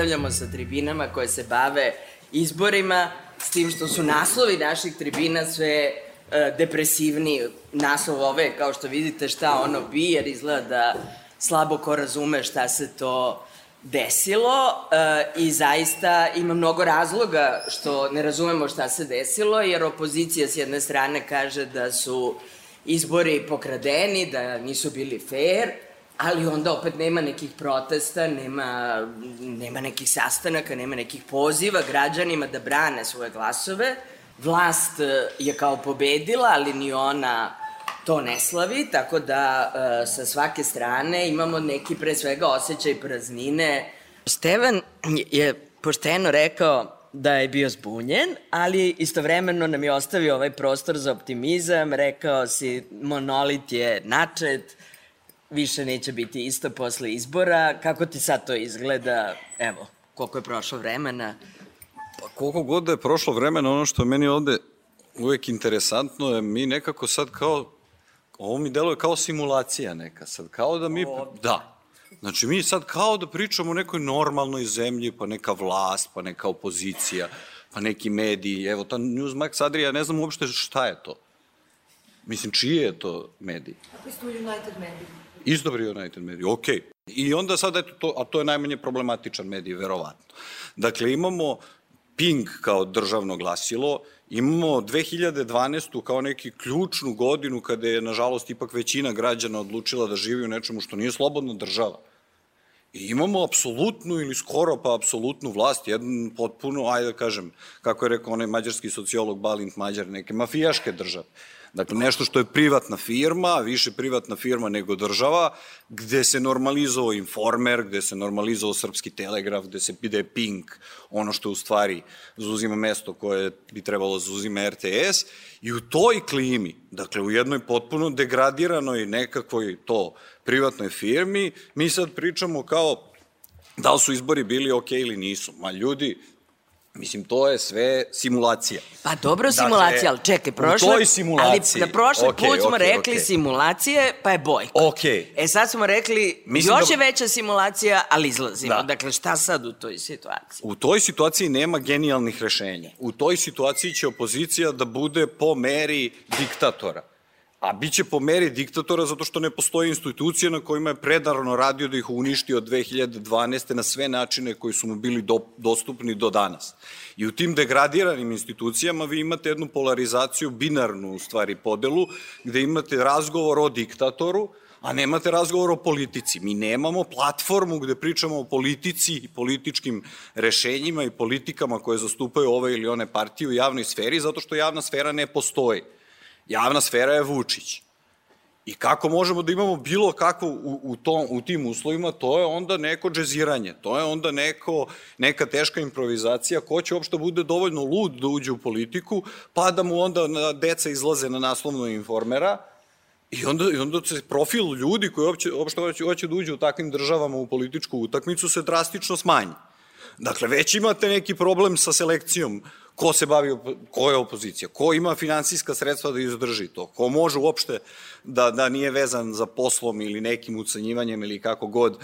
nastavljamo sa tribinama koje se bave izborima, s tim što su naslovi naših tribina sve uh, depresivni. Naslov ove, kao što vidite, šta ono bi, jer izgleda da slabo ko razume šta se to desilo uh, i zaista ima mnogo razloga što ne razumemo šta se desilo, jer opozicija s jedne strane kaže da su izbori pokradeni, da nisu bili fair, ali onda opet nema nekih protesta, nema, nema nekih sastanaka, nema nekih poziva građanima da brane svoje glasove. Vlast e, je kao pobedila, ali ni ona to ne slavi, tako da e, sa svake strane imamo neki pre svega osjećaj praznine. Stevan je pošteno rekao da je bio zbunjen, ali istovremeno nam je ostavio ovaj prostor za optimizam, rekao si monolit je načet, više neće biti isto posle izbora. Kako ti sad to izgleda? Evo, koliko je prošlo vremena? Pa koliko god da je prošlo vremena, ono što je meni ovde uvek interesantno je mi nekako sad kao, ovo mi deluje kao simulacija neka sad, kao da mi, da, Znači, mi sad kao da pričamo o nekoj normalnoj zemlji, pa neka vlast, pa neka opozicija, pa neki mediji. Evo, ta Newsmax Adria, ne znam uopšte šta je to. Mislim, čije je to mediji? Isto United mediji. Isto United mediji, okej. I onda sad, eto, to, a to je najmanje problematičan medij, verovatno. Dakle, imamo Pink kao državno glasilo, imamo 2012. kao neki ključnu godinu kada je, nažalost, ipak većina građana odlučila da živi u nečemu što nije slobodna država. I imamo apsolutnu ili skoro pa apsolutnu vlast, jedan potpuno, ajde da kažem, kako je rekao onaj mađarski sociolog Balint Mađar, neke mafijaške države. Dakle, nešto što je privatna firma, više privatna firma nego država, gde se normalizovao informer, gde se normalizovao srpski telegraf, gde se je Pink, ono što u stvari zauzima mesto koje bi trebalo da zauzima RTS, i u toj klimi, dakle u jednoj potpuno degradiranoj nekakvoj to privatnoj firmi, mi sad pričamo kao da li su izbori bili ok ili nisu. Ma ljudi, Mislim, to je sve simulacija. Pa dobro dakle, simulacija, ali čekaj, prošle... U toj simulaciji... Ali na prošle okay, put smo okay, rekli okay. simulacije, pa je bojkot. Ok. E sad smo rekli, Mislim još da... je veća simulacija, ali izlazimo. Da. Dakle, šta sad u toj situaciji? U toj situaciji nema genijalnih rešenja. U toj situaciji će opozicija da bude po meri diktatora a bit će po meri diktatora zato što ne postoje institucije na kojima je predarno radio da ih uništi od 2012. na sve načine koji su mu bili do, dostupni do danas. I u tim degradiranim institucijama vi imate jednu polarizaciju, binarnu u stvari podelu, gde imate razgovor o diktatoru, a nemate razgovor o politici. Mi nemamo platformu gde pričamo o politici i političkim rešenjima i politikama koje zastupaju ove ili one partije u javnoj sferi, zato što javna sfera ne postoji. Javna sfera je Vučić. I kako možemo da imamo bilo kakvo u, u, tom, u tim uslovima, to je onda neko džeziranje, to je onda neko, neka teška improvizacija, ko će uopšte bude dovoljno lud da uđe u politiku, pa da mu onda na, deca izlaze na naslovno informera, I onda, I onda se profil ljudi koji uopće, uopšte hoće, hoće da uđe u takvim državama u političku utakmicu se drastično smanji. Dakle, već imate neki problem sa selekcijom ko se bavi, ko je opozicija, ko ima finansijska sredstva da izdrži to, ko može uopšte da, da nije vezan za poslom ili nekim ucenjivanjem ili kako god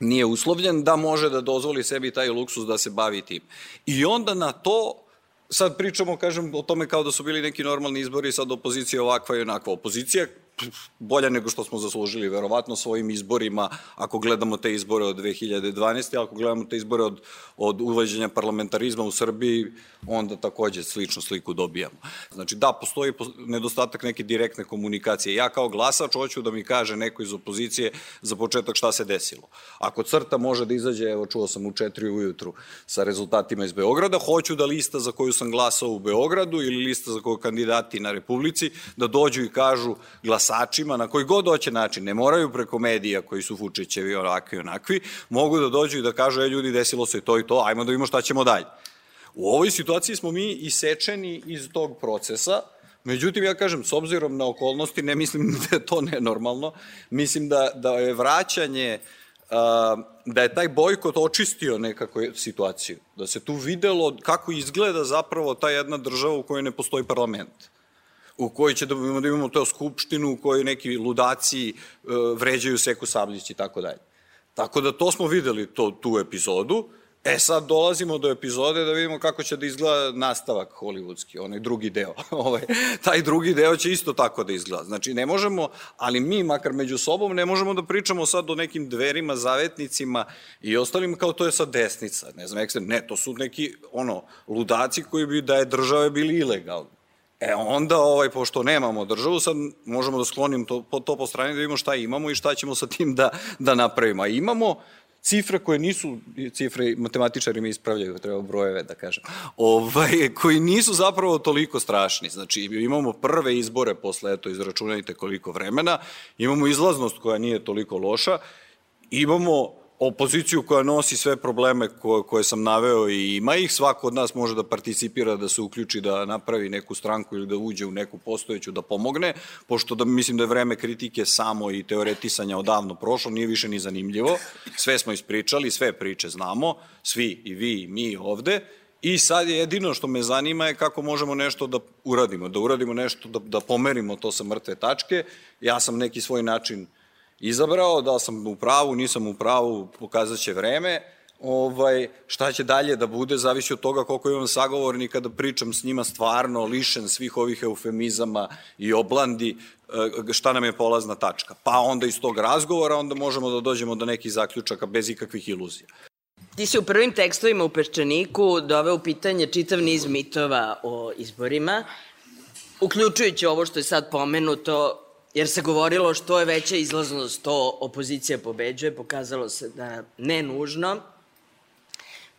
nije uslovljen, da može da dozvoli sebi taj luksus da se bavi tim. I onda na to sad pričamo, kažem, o tome kao da su bili neki normalni izbori, sad opozicija ovakva i onakva. Opozicija bolja nego što smo zaslužili, verovatno svojim izborima, ako gledamo te izbore od 2012. ako gledamo te izbore od, od uvađenja parlamentarizma u Srbiji, onda takođe sličnu sliku dobijamo. Znači da, postoji nedostatak neke direktne komunikacije. Ja kao glasač hoću da mi kaže neko iz opozicije za početak šta se desilo. Ako crta može da izađe, evo čuo sam u četiri ujutru sa rezultatima iz Beograda, hoću da lista za koju sam glasao u Beogradu ili lista za koju kandidati na Republici, da dođu i kažu glas glasačima na koji god hoće način, ne moraju preko medija koji su Vučićevi onakvi i onakvi, mogu da dođu i da kažu, e ljudi, desilo se to i to, ajmo da vidimo šta ćemo dalje. U ovoj situaciji smo mi isečeni iz tog procesa, Međutim, ja kažem, s obzirom na okolnosti, ne mislim da je to nenormalno, mislim da, da je vraćanje, da je taj bojkot očistio nekako situaciju, da se tu videlo kako izgleda zapravo ta jedna država u kojoj ne postoji parlament u kojoj će da imamo, da imamo to skupštinu u kojoj neki ludaci uh, vređaju Seku Sabljić i tako dalje. Tako da to smo videli to, tu epizodu. E sad dolazimo do epizode da vidimo kako će da izgleda nastavak hollywoodski, onaj drugi deo. ovaj, taj drugi deo će isto tako da izgleda. Znači ne možemo, ali mi makar među sobom ne možemo da pričamo sad o nekim dverima, zavetnicima i ostalim kao to je sad desnica. Ne znam, ekstrem, ne, to su neki ono, ludaci koji bi da je države bili ilegalni. E onda, ovaj, pošto nemamo državu, sad možemo da sklonim to, to po strani da vidimo šta imamo i šta ćemo sa tim da, da napravimo. A imamo cifre koje nisu, cifre matematičari mi ispravljaju, treba brojeve da kažem, ovaj, koji nisu zapravo toliko strašni. Znači, imamo prve izbore posle, eto, izračunajte koliko vremena, imamo izlaznost koja nije toliko loša, imamo opoziciju koja nosi sve probleme koje, koje sam naveo i ima ih, svako od nas može da participira, da se uključi, da napravi neku stranku ili da uđe u neku postojeću, da pomogne, pošto da mislim da je vreme kritike samo i teoretisanja odavno prošlo, nije više ni zanimljivo, sve smo ispričali, sve priče znamo, svi i vi i mi ovde, I sad je jedino što me zanima je kako možemo nešto da uradimo, da uradimo nešto, da, da pomerimo to sa mrtve tačke. Ja sam neki svoj način izabrao, da sam u pravu, nisam u pravu, pokazat će vreme. Ovaj, šta će dalje da bude, zavisi od toga koliko imam sagovornika da pričam s njima stvarno, lišen svih ovih eufemizama i oblandi, e, šta nam je polazna tačka. Pa onda iz tog razgovora onda možemo da dođemo do nekih zaključaka bez ikakvih iluzija. Ti si u prvim tekstovima u Peščaniku doveo u pitanje čitav niz mitova o izborima, uključujući ovo što je sad pomenuto jer se govorilo što je veća izlaznost, to opozicija pobeđuje, pokazalo se da ne nužno.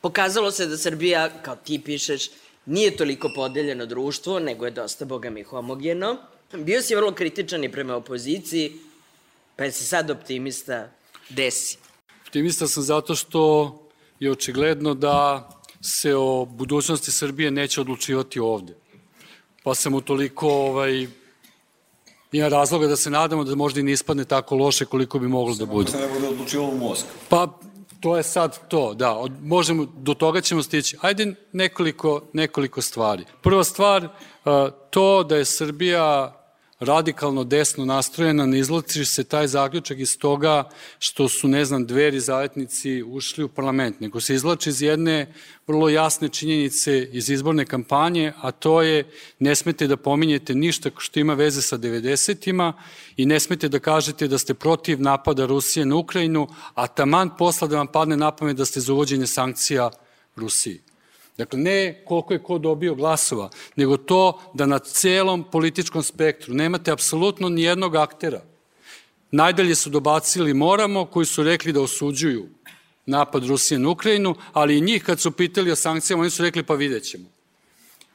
Pokazalo se da Srbija, kao ti pišeš, nije toliko podeljeno društvo, nego je dosta, boga mi, homogeno. Bio si vrlo kritičan i prema opoziciji, pa si sad optimista. Desi. Optimista sam zato što je očigledno da se o budućnosti Srbije neće odlučivati ovde. Pa sam utoliko ovaj, ima razloga da se nadamo da možda i ne ispadne tako loše koliko bi moglo da bude. Ne bude odlučilo u Moskvu. Pa, to je sad to, da, od, možemo, do toga ćemo stići. Ajde nekoliko, nekoliko stvari. Prva stvar, to da je Srbija radikalno desno nastrojena, ne izlači se taj zaključak iz toga što su, ne znam, dveri zavetnici ušli u parlament, nego se izlači iz jedne vrlo jasne činjenice iz izborne kampanje, a to je ne smete da pominjete ništa što ima veze sa 90-ima i ne smete da kažete da ste protiv napada Rusije na Ukrajinu, a taman posla da vam padne na pamet da ste za uvođenje sankcija Rusiji. Dakle, ne koliko je ko dobio glasova, nego to da na celom političkom spektru nemate apsolutno ni jednog aktera. Najdalje su dobacili moramo, koji su rekli da osuđuju napad Rusije na Ukrajinu, ali i njih kad su pitali o sankcijama, oni su rekli pa vidjet ćemo.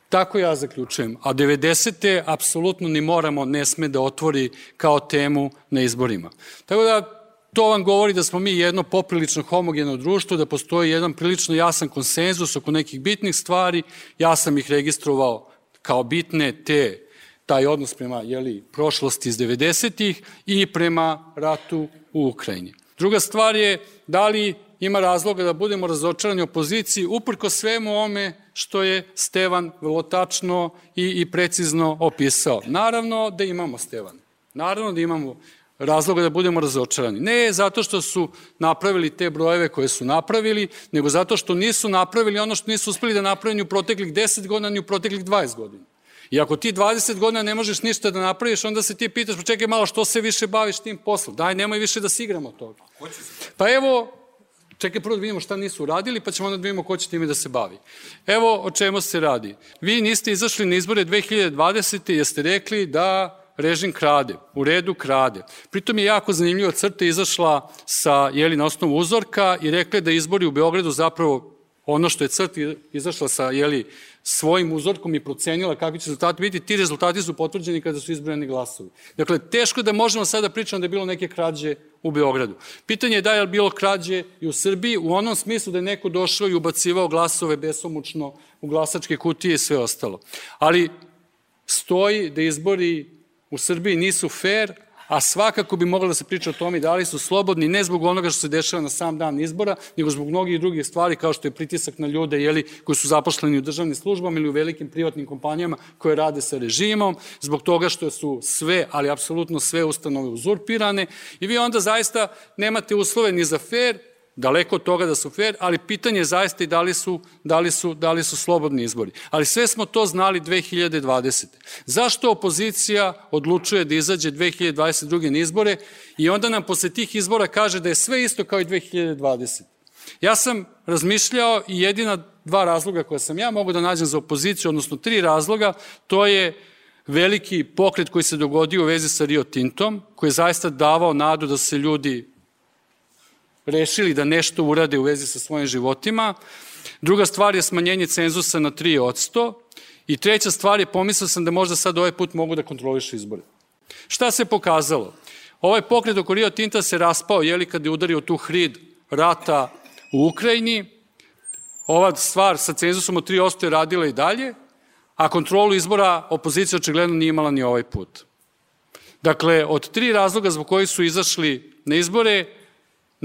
Tako ja zaključujem. A 90. apsolutno ni moramo ne sme da otvori kao temu na izborima. Tako da To vam govori da smo mi jedno poprilično homogeno društvo, da postoji jedan prilično jasan konsenzus oko nekih bitnih stvari. Ja sam ih registrovao kao bitne te taj odnos prema jeli, prošlosti iz 90-ih i prema ratu u Ukrajini. Druga stvar je da li ima razloga da budemo razočarani opoziciji uprko svemu ome što je Stevan vrlo tačno i, i precizno opisao. Naravno da imamo Stevan. Naravno da imamo razloga da budemo razočarani. Ne zato što su napravili te brojeve koje su napravili, nego zato što nisu napravili ono što nisu uspeli da napravili u proteklih 10 godina, ni u proteklih 20 godina. I ako ti 20 godina ne možeš ništa da napraviš, onda se ti pitaš, pa čekaj malo, što se više baviš tim poslom? Daj, nemoj više da se igramo toga. Pa evo, čekaj prvo da vidimo šta nisu uradili, pa ćemo onda da vidimo ko će time da se bavi. Evo o čemu se radi. Vi niste izašli na izbore 2020. jer ste rekli da režim krade, u redu krade. Pritom je jako zanimljivo, crta izašla sa, jeli, na osnovu uzorka i rekla da izbori u Beogradu zapravo ono što je crta izašla sa, jeli, svojim uzorkom i procenila kakvi će rezultati biti, ti rezultati su potvrđeni kada su izbrojeni glasovi. Dakle, teško da možemo sada da pričamo da je bilo neke krađe u Beogradu. Pitanje je da je bilo krađe i u Srbiji u onom smislu da je neko došao i ubacivao glasove besomučno u glasačke kutije i sve ostalo. Ali stoji da izbori u Srbiji nisu fair, a svakako bi mogla da se priča o tome da li su slobodni ne zbog onoga što se dešava na sam dan izbora, nego zbog mnogih drugih stvari kao što je pritisak na ljude jeli, koji su zaposleni u državnim službama ili u velikim privatnim kompanijama koje rade sa režimom, zbog toga što su sve, ali apsolutno sve ustanove uzurpirane i vi onda zaista nemate uslove ni za fair, Daleko od toga da su fair, ali pitanje je zaista i da li su, da li su, da li su slobodni izbori. Ali sve smo to znali 2020. Zašto opozicija odlučuje da izađe 2022. na izbore i onda nam posle tih izbora kaže da je sve isto kao i 2020. Ja sam razmišljao i jedina dva razloga koje sam ja mogu da nađem za opoziciju, odnosno tri razloga, to je veliki pokret koji se dogodio u vezi sa Rio Tintom, koji je zaista davao nadu da se ljudi rešili da nešto urade u vezi sa svojim životima. Druga stvar je smanjenje cenzusa na 3 I treća stvar je, pomislio sam da možda sad ovaj put mogu da kontrolišu izbore. Šta se pokazalo? Ovaj pokret oko Rio Tinta se raspao, jeli kad je udario tu hrid rata u Ukrajini. Ova stvar sa cenzusom od 3% je radila i dalje, a kontrolu izbora opozicija očigledno nije imala ni ovaj put. Dakle, od tri razloga zbog kojih su izašli na izbore,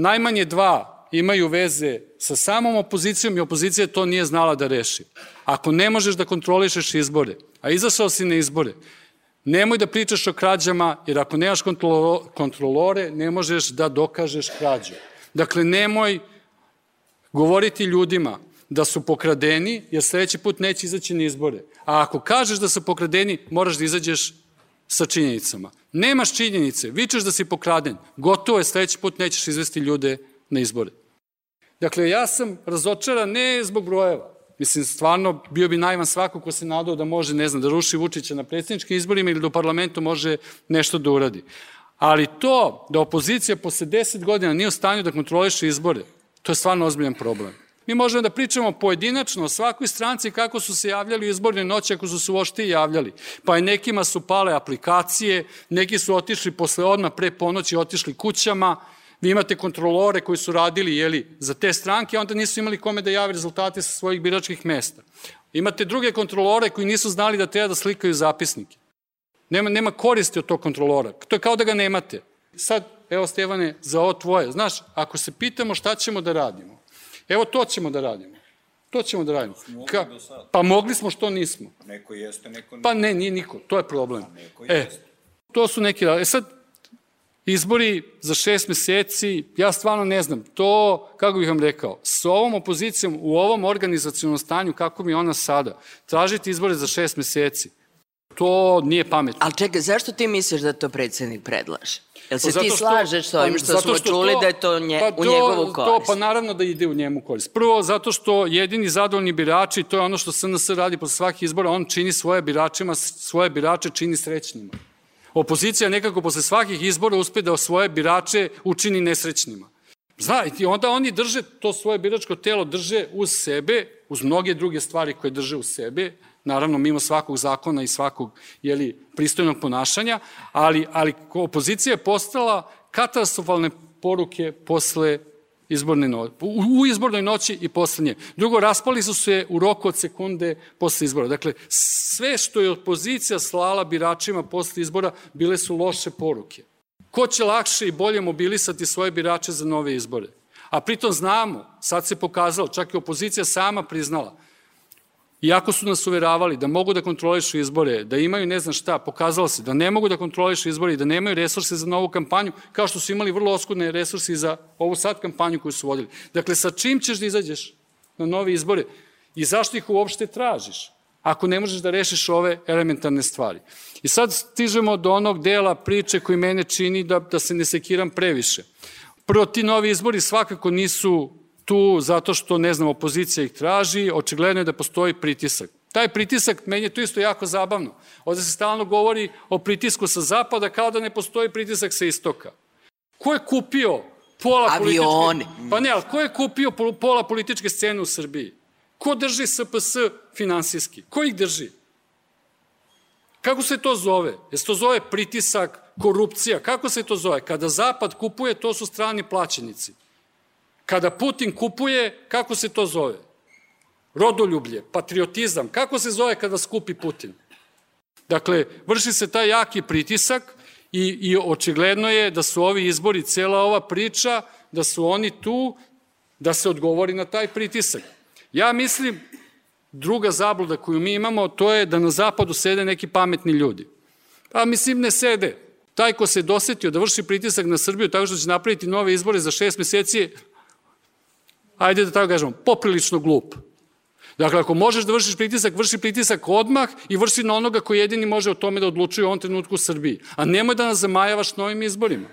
najmanje dva imaju veze sa samom opozicijom i opozicija to nije znala da reši. Ako ne možeš da kontrolišeš izbore, a izašao si na izbore, nemoj da pričaš o krađama, jer ako nemaš kontrolore, ne možeš da dokažeš krađu. Dakle, nemoj govoriti ljudima da su pokradeni, jer sledeći put neće izaći na izbore. A ako kažeš da su pokradeni, moraš da izađeš sa činjenicama. Nemaš činjenice, vičeš da si pokraden, gotovo je, sledeći put nećeš izvesti ljude na izbore. Dakle, ja sam razočaran ne zbog brojeva. Mislim, stvarno, bio bi najvan svako ko se nadao da može, ne znam, da ruši Vučića na predsjedničkim izborima ili da u parlamentu može nešto da uradi. Ali to da opozicija posle 10 godina nije u stanju da kontroliše izbore, to je stvarno ozbiljan problem. Mi možemo da pričamo pojedinačno o svakoj stranci kako su se javljali izborne noći ako su se uošte javljali. Pa i nekima su pale aplikacije, neki su otišli posle odmah pre ponoći, otišli kućama, vi imate kontrolore koji su radili jeli, za te stranke, onda nisu imali kome da jave rezultate sa svojih biračkih mesta. Imate druge kontrolore koji nisu znali da treba da slikaju zapisnike. Nema, nema koristi od tog kontrolora. To je kao da ga nemate. Sad, evo Stevane, za ovo tvoje. Znaš, ako se pitamo šta ćemo da radimo, Evo to ćemo da radimo. To ćemo da radimo. Ka, pa mogli smo što nismo. Neko jeste, neko nije. Pa ne, nije niko, to je problem. Pa neko e, jeste. to su neki E sad, izbori za šest meseci, ja stvarno ne znam, to, kako bih vam rekao, s ovom opozicijom, u ovom organizacijalnom stanju, kako mi ona sada, tražiti izbore za šest meseci, to nije pametno. Ali čekaj, zašto ti misliš da to predsednik predlaže? Jel se pa ti slažeš s ovim što smo što čuli to, da je to, nje, pa to, u njegovu korist? To, pa naravno da ide u njemu korist. Prvo, zato što jedini zadovoljni birači, to je ono što SNS radi posle svakih izbora, on čini svoje biračima, svoje birače čini srećnima. Opozicija nekako posle svakih izbora uspe da svoje birače učini nesrećnima. Zna, i onda oni drže, to svoje biračko telo drže uz sebe, uz mnoge druge stvari koje drže uz sebe, naravno mimo svakog zakona i svakog jeli, pristojnog ponašanja, ali, ali opozicija je postala katastrofalne poruke posle izborne noći, u, u izbornoj noći i posle nje. Drugo, raspali su se u roku od sekunde posle izbora. Dakle, sve što je opozicija slala biračima posle izbora bile su loše poruke. Ko će lakše i bolje mobilisati svoje birače za nove izbore? A pritom znamo, sad se pokazalo, čak i opozicija sama priznala, Iako su nas uveravali da mogu da kontrolišu izbore, da imaju ne znam šta, pokazalo se da ne mogu da kontrolišu izbore i da nemaju resurse za novu kampanju, kao što su imali vrlo oskudne resurse za ovu sad kampanju koju su vodili. Dakle, sa čim ćeš da izađeš na nove izbore i zašto ih uopšte tražiš? ako ne možeš da rešiš ove elementarne stvari. I sad stižemo do onog dela priče koji mene čini da, da se ne sekiram previše. Prvo, ti novi izbori svakako nisu tu zato što, ne znam, opozicija ih traži, očigledno je da postoji pritisak. Taj pritisak, meni je to isto jako zabavno. Ovde se stalno govori o pritisku sa zapada kao da ne postoji pritisak sa istoka. Ko je kupio pola Avioni. političke... Pa ne, ali ko je kupio pola političke scene u Srbiji? Ko drži SPS finansijski? Ko ih drži? Kako se to zove? Jesi to zove pritisak, korupcija? Kako se to zove? Kada Zapad kupuje, to su strani plaćenici. Kada Putin kupuje, kako se to zove? Rodoljublje, patriotizam. Kako se zove kada skupi Putin? Dakle, vrši se taj jaki pritisak I, I očigledno je da su ovi izbori, cela ova priča, da su oni tu da se odgovori na taj pritisak. Ja mislim, druga zabluda koju mi imamo, to je da na zapadu sede neki pametni ljudi. Pa mislim ne sede. Taj ko se dosetio da vrši pritisak na Srbiju tako što će napraviti nove izbore za šest meseci, ajde da tako kažemo, poprilično glup. Dakle, ako možeš da vršiš pritisak, vrši pritisak odmah i vrši na onoga koji jedini može o tome da odlučuje u ovom trenutku u Srbiji. A nemoj da nas zamajavaš novim izborima.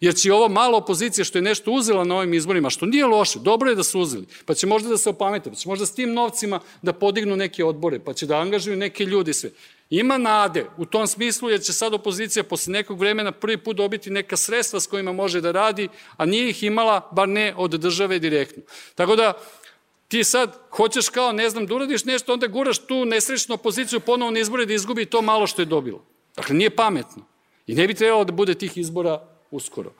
Jer će ovo malo opozicija što je nešto uzela na ovim izborima, što nije loše, dobro je da su uzeli, pa će možda da se opamete, pa će možda s tim novcima da podignu neke odbore, pa će da angažuju neke ljudi sve. Ima nade u tom smislu jer će sad opozicija posle nekog vremena prvi put dobiti neka sredstva s kojima može da radi, a nije ih imala, bar ne od države direktno. Tako da, ti sad hoćeš kao, ne znam, da uradiš nešto, onda guraš tu nesrećnu opoziciju ponovo na izbore da izgubi to malo što je dobilo. Dakle, nije pametno. I ne bi trebalo da bude tih izbora uskoro.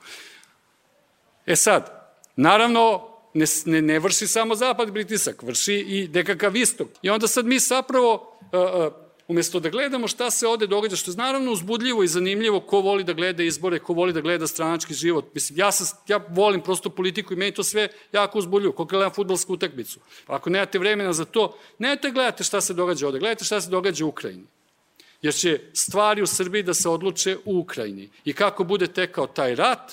E sad, naravno, ne, ne, ne vrši samo zapad pritisak, vrši i nekakav istok. I onda sad mi zapravo, uh, uh, umesto da gledamo šta se ovde događa, što je naravno uzbudljivo i zanimljivo, ko voli da gleda izbore, ko voli da gleda stranački život. Mislim, ja, sam, ja volim prosto politiku i meni to sve jako uzbudljivo, ko gledam futbolsku utakmicu. Ako nemate vremena za to, nemate gledate šta se događa ovde, gledajte šta se događa u Ukrajini jer će stvari u Srbiji da se odluče u Ukrajini. I kako bude tekao taj rat,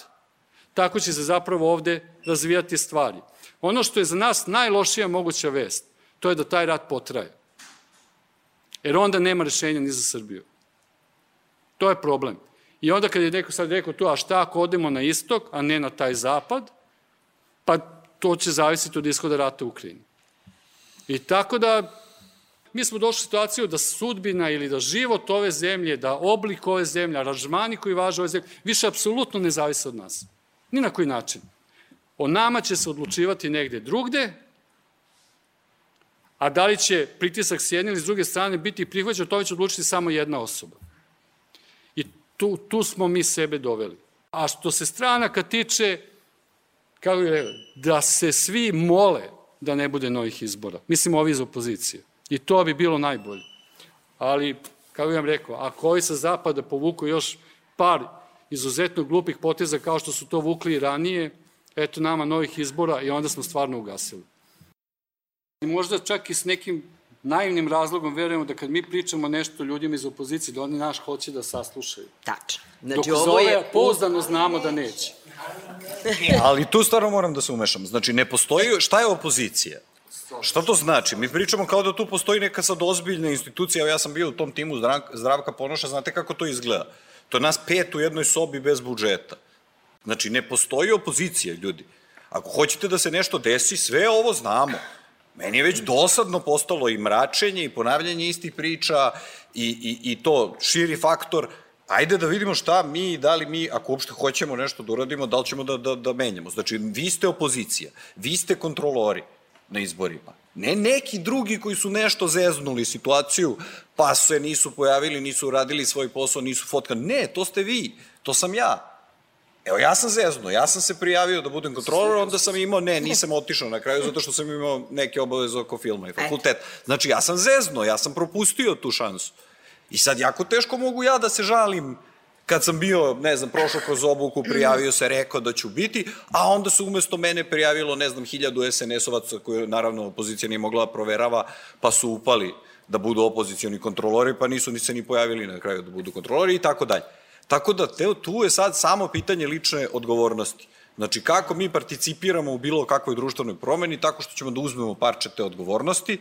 tako će se zapravo ovde razvijati stvari. Ono što je za nas najlošija moguća vest, to je da taj rat potraje. Jer onda nema rešenja ni za Srbiju. To je problem. I onda kad je neko sad rekao tu, a šta ako odemo na istok, a ne na taj zapad, pa to će zavisiti od ishoda rata u Ukrajini. I tako da mi smo došli u situaciju da sudbina ili da život ove zemlje, da oblik ove zemlje, aranžmani koji važe ove zemlje, više apsolutno ne zavise od nas. Ni na koji način. O nama će se odlučivati negde drugde, a da li će pritisak s jedne ili s druge strane biti prihvaćan, to će odlučiti samo jedna osoba. I tu, tu smo mi sebe doveli. A što se stranaka tiče, kako je da se svi mole da ne bude novih izbora. Mislim, ovi iz opozicije. I to bi bilo najbolje. Ali, kako vam rekao, ako ovi sa zapada povuku još par izuzetno glupih poteza kao što su to vukli i ranije, eto nama novih izbora i onda smo stvarno ugasili. I možda čak i s nekim naivnim razlogom verujemo da kad mi pričamo nešto ljudima iz opozicije, da oni naš hoće da saslušaju. Tačno. Znači, Dok ovo je... pouzdano znamo da neće. Ali tu stvarno moram da se umešam. Znači, ne postoji, šta je opozicija? Šta to znači? Mi pričamo kao da tu postoji neka sad ozbiljna institucija, evo ja sam bio u tom timu Zdravka Ponoša, znate kako to izgleda? To je nas pet u jednoj sobi bez budžeta. Znači, ne postoji opozicija, ljudi. Ako hoćete da se nešto desi, sve ovo znamo. Meni je već dosadno postalo i mračenje i ponavljanje istih priča i, i, i to širi faktor. Ajde da vidimo šta mi, da li mi, ako uopšte hoćemo nešto da uradimo, da li ćemo da, da, da menjamo. Znači, vi ste opozicija, vi ste kontrolori na izborima. Ne neki drugi koji su nešto zeznuli situaciju, pa se nisu pojavili, nisu uradili svoj posao, nisu fotkani. Ne, to ste vi, to sam ja. Evo, ja sam zeznuo, ja sam se prijavio da budem kontrolor, onda sam imao, ne, nisam otišao na kraju zato što sam imao neke obaveze oko filma i fakultet. Znači, ja sam zeznuo, ja sam propustio tu šansu. I sad jako teško mogu ja da se žalim kad sam bio, ne znam, prošao kroz obuku, prijavio se, rekao da ću biti, a onda se umesto mene prijavilo, ne znam, hiljadu SNS-ovaca koje naravno opozicija nije mogla da proverava, pa su upali da budu opozicioni kontrolori, pa nisu ni se ni pojavili na kraju da budu kontrolori i tako dalje. Tako da te, tu je sad samo pitanje lične odgovornosti. Znači, kako mi participiramo u bilo kakvoj društvenoj promeni, tako što ćemo da uzmemo parče te odgovornosti,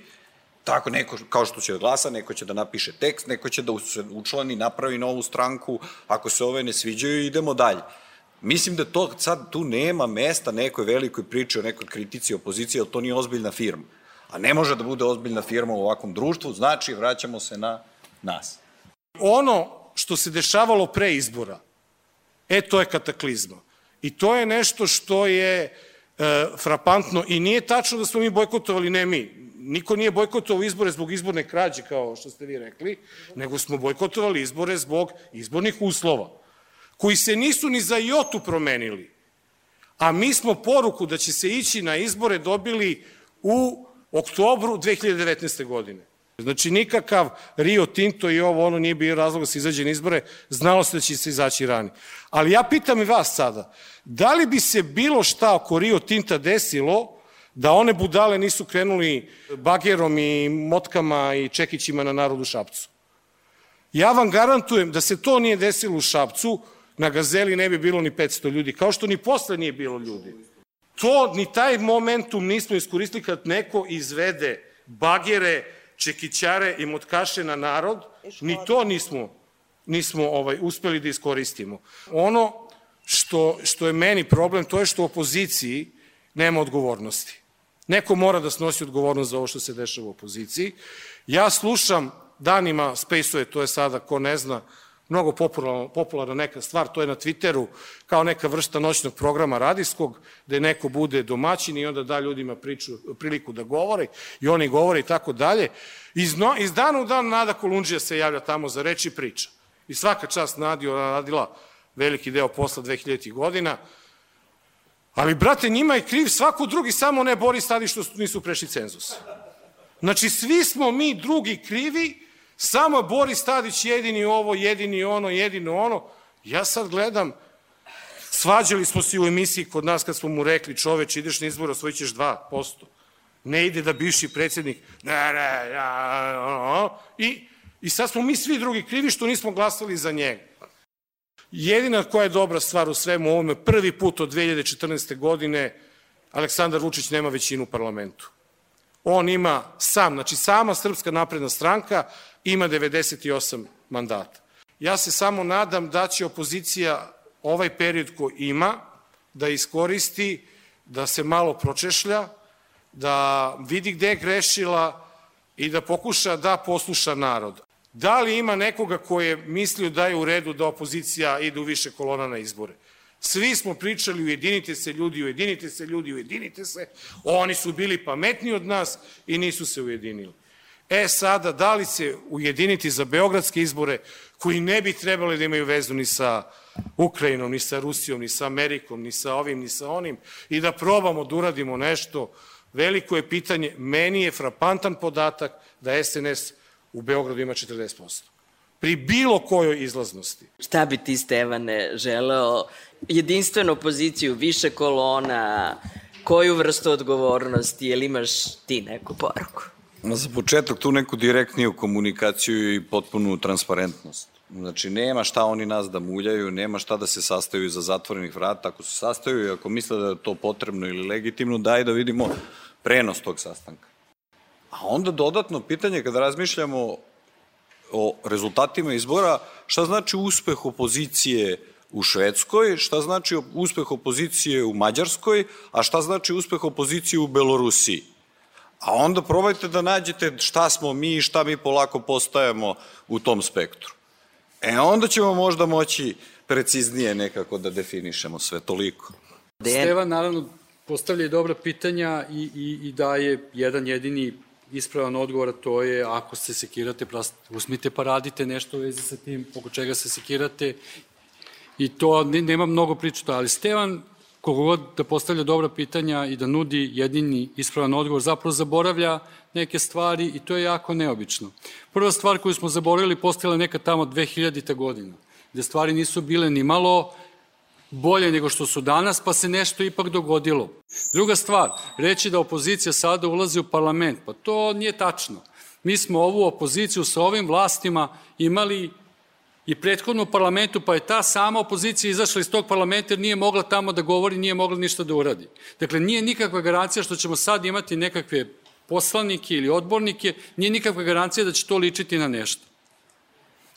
Tako, neko, kao što će da glasa, neko će da napiše tekst, neko će da se učlani, napravi novu stranku, ako se ove ne sviđaju, idemo dalje. Mislim da to sad tu nema mesta nekoj velikoj priči o nekoj kritici opozicije, jer to nije ozbiljna firma. A ne može da bude ozbiljna firma u ovakvom društvu, znači vraćamo se na nas. Ono što se dešavalo pre izbora, e, to je kataklizma. I to je nešto što je e, frapantno i nije tačno da smo mi bojkotovali, ne mi, niko nije bojkotovao izbore zbog izborne krađe, kao što ste vi rekli, nego smo bojkotovali izbore zbog izbornih uslova, koji se nisu ni za jotu promenili. A mi smo poruku da će se ići na izbore dobili u oktobru 2019. godine. Znači nikakav Rio Tinto i ovo ono nije bio razlog da se izađe na izbore, znalo se da će se izaći rani. Ali ja pitam i vas sada, da li bi se bilo šta oko Rio Tinta desilo da one budale nisu krenuli bagerom i motkama i čekićima na narodu Šapcu? Ja vam garantujem da se to nije desilo u Šapcu, na Gazeli ne bi bilo ni 500 ljudi, kao što ni posle nije bilo ljudi. To, ni taj momentum nismo iskoristili kad neko izvede bagere, čekićare i motkaše na narod, ni to nismo, nismo ovaj, uspeli da iskoristimo. Ono što, što je meni problem, to je što opoziciji nema odgovornosti. Neko mora da snosi odgovornost za ovo što se dešava u opoziciji. Ja slušam danima Space-uje, to je sada, ko ne zna, mnogo popularna, popularna neka stvar, to je na Twitteru kao neka vrsta noćnog programa radijskog, gde neko bude domaćin i onda da ljudima priču, priliku da govore i oni govore i tako dalje. Iz, no, iz dana u dan Nada Kolundžija se javlja tamo za reči priča. I svaka čast Nadi, ona radila veliki deo posla 2000. godina, ali, brate, njima je kriv svako drugi, samo ne Boris Tadić što nisu prešli cenzus. Znači, svi smo mi drugi krivi, Samo Boris Tadić jedini ovo, jedini ono, jedino ono. Ja sad gledam, svađali smo se u emisiji kod nas kad smo mu rekli čoveč ideš na izbor, osvojit ćeš 2%. Ne ide da bivši predsednik, ne, ne, ja, i, i sad smo mi svi drugi krivi što nismo glasali za njega. Jedina koja je dobra stvar u svemu ovome, prvi put od 2014. godine Aleksandar Vučić nema većinu u parlamentu. On ima sam, znači sama Srpska napredna stranka ima 98 mandata. Ja se samo nadam da će opozicija ovaj period ko ima da iskoristi, da se malo pročešlja, da vidi gde je grešila i da pokuša da posluša narod. Da li ima nekoga ko je mislio da je u redu da opozicija ide u više kolona na izbore? Svi smo pričali ujedinite se ljudi, ujedinite se ljudi, ujedinite se. Oni su bili pametniji od nas i nisu se ujedinili. E sada, da li se ujediniti za beogradske izbore, koji ne bi trebali da imaju vezu ni sa Ukrajinom, ni sa Rusijom, ni sa Amerikom, ni sa ovim, ni sa onim, i da probamo da uradimo nešto, veliko je pitanje, meni je frapantan podatak da SNS u Beogradu ima 40% pri bilo kojoj izlaznosti. Šta bi ti, Stevane, želeo? Jedinstvenu poziciju, više kolona, koju vrstu odgovornosti, jel imaš ti neku poruku? Za početak tu neku direktniju komunikaciju i potpunu transparentnost. Znači, nema šta oni nas da muljaju, nema šta da se sastaju za zatvorenih vrata. Ako se sastaju i ako misle da je to potrebno ili legitimno, daj da vidimo prenos tog sastanka. A onda dodatno pitanje kada razmišljamo o rezultatima izbora, šta znači uspeh opozicije u Švedskoj, šta znači uspeh opozicije u Mađarskoj, a šta znači uspeh opozicije u Belorusiji. A onda probajte da nađete šta smo mi i šta mi polako postajemo u tom spektru. E onda ćemo možda moći preciznije nekako da definišemo sve toliko. Stevan naravno postavlja i dobra pitanja i, i, i daje jedan jedini ispravan odgovor, to je ako se sekirate, usmite pa radite nešto u vezi sa tim, oko čega se sekirate i to nema mnogo priča, ali Stevan kogo god da postavlja dobra pitanja i da nudi jedini ispravan odgovor, zapravo zaboravlja neke stvari i to je jako neobično. Prva stvar koju smo zaboravili postala neka tamo 2000. godina, gde stvari nisu bile ni malo bolje nego što su danas, pa se nešto ipak dogodilo. Druga stvar, reći da opozicija sada ulazi u parlament, pa to nije tačno. Mi smo ovu opoziciju sa ovim vlastima imali i prethodno u parlamentu, pa je ta sama opozicija izašla iz tog parlamenta jer nije mogla tamo da govori, nije mogla ništa da uradi. Dakle, nije nikakva garancija što ćemo sad imati nekakve poslanike ili odbornike, nije nikakva garancija da će to ličiti na nešto.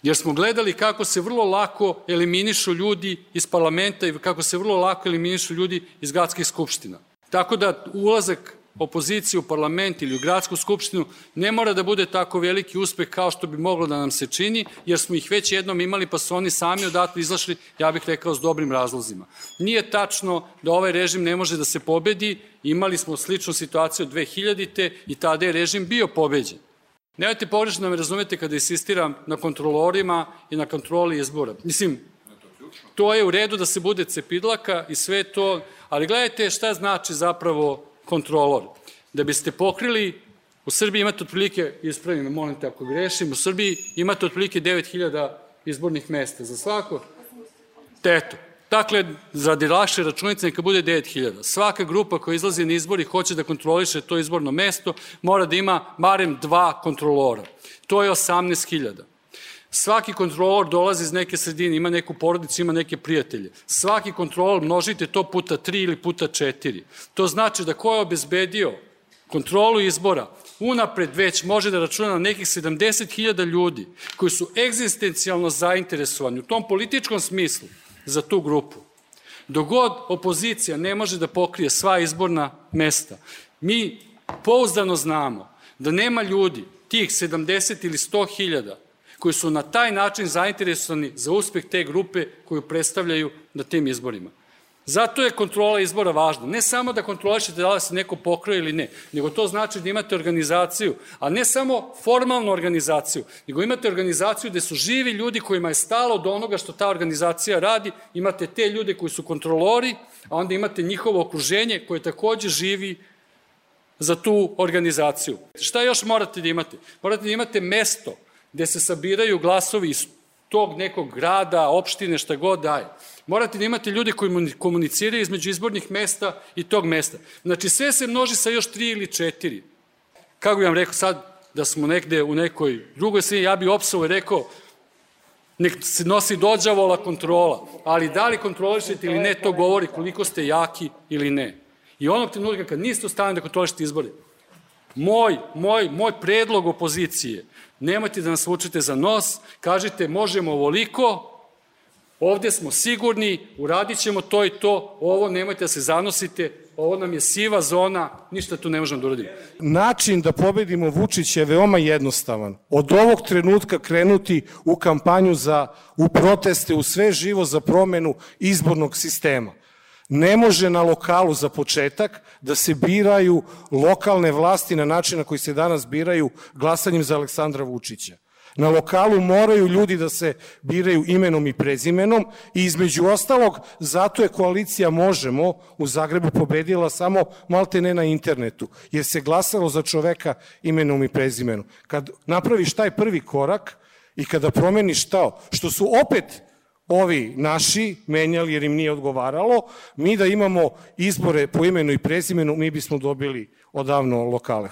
Jer smo gledali kako se vrlo lako eliminišu ljudi iz parlamenta i kako se vrlo lako eliminišu ljudi iz gradskih skupština. Tako da ulazak opozicije u parlament ili u gradsku skupštinu ne mora da bude tako veliki uspeh kao što bi moglo da nam se čini, jer smo ih već jednom imali pa su oni sami odatle izašli, ja bih rekao, s dobrim razlozima. Nije tačno da ovaj režim ne može da se pobedi, imali smo sličnu situaciju od 2000. i tada je režim bio pobeđen. Nemojte pogrešno da me razumete kada insistiram na kontrolorima i na kontroli izbora. Mislim, to je u redu da se bude cepidlaka i sve to, ali gledajte šta znači zapravo kontrolor. Da biste pokrili U Srbiji imate otprilike, ispravim me, molim te ako grešim, u Srbiji imate otprilike 9000 izbornih mesta za svako. Eto, Dakle, radi lakše računice neka bude 9000. Svaka grupa koja izlazi na izbor i hoće da kontroliše to izborno mesto mora da ima barem dva kontrolora. To je 18.000. Svaki kontrolor dolazi iz neke sredine, ima neku porodicu, ima neke prijatelje. Svaki kontrolor množite to puta 3 ili puta 4. To znači da ko je obezbedio kontrolu izbora, unapred već može da računa na nekih 70.000 ljudi koji su egzistencijalno zainteresovani u tom političkom smislu za tu grupu. Dogod opozicija ne može da pokrije sva izborna mesta, mi pouzdano znamo da nema ljudi, tih 70 ili 100 hiljada, koji su na taj način zainteresovani za uspeh te grupe koju predstavljaju na tim izborima. Zato je kontrola izbora važna. Ne samo da kontrolišete da li se neko pokroje ili ne, nego to znači da imate organizaciju, a ne samo formalnu organizaciju, nego imate organizaciju gde su živi ljudi kojima je stalo do onoga što ta organizacija radi, imate te ljude koji su kontrolori, a onda imate njihovo okruženje koje takođe živi za tu organizaciju. Šta još morate da imate? Morate da imate mesto gde se sabiraju glasovi iz tog nekog grada, opštine, šta god daje. Morate da imate ljude koji komuniciraju između izbornih mesta i tog mesta. Znači, sve se množi sa još tri ili četiri. Kako bih vam rekao sad, da smo negde u nekoj drugoj sredini, ja bih opsao i rekao, nek se nosi dođavola kontrola, ali da li kontrolišete ili ne, to govori koliko ste jaki ili ne. I onog trenutka kad niste u stanju da kontrolišete izbore, moj, moj, moj predlog opozicije, nemojte da nas vučete za nos, kažite možemo ovoliko, ovde smo sigurni, uradit ćemo to i to, ovo nemojte da se zanosite, ovo nam je siva zona, ništa tu ne možemo da uradimo. Način da pobedimo Vučića je veoma jednostavan. Od ovog trenutka krenuti u kampanju za, u proteste, u sve živo za promenu izbornog sistema. Ne može na lokalu za početak da se biraju lokalne vlasti na način na koji se danas biraju glasanjem za Aleksandra Vučića. Na lokalu moraju ljudi da se biraju imenom i prezimenom i između ostalog zato je koalicija Možemo u Zagrebu pobedila samo malte ne na internetu, jer se glasalo za čoveka imenom i prezimenom. Kad napraviš taj prvi korak i kada promeniš to, što su opet ovi naši menjali jer im nije odgovaralo, mi da imamo izbore po imenu i prezimenu, mi bismo dobili odavno lokale.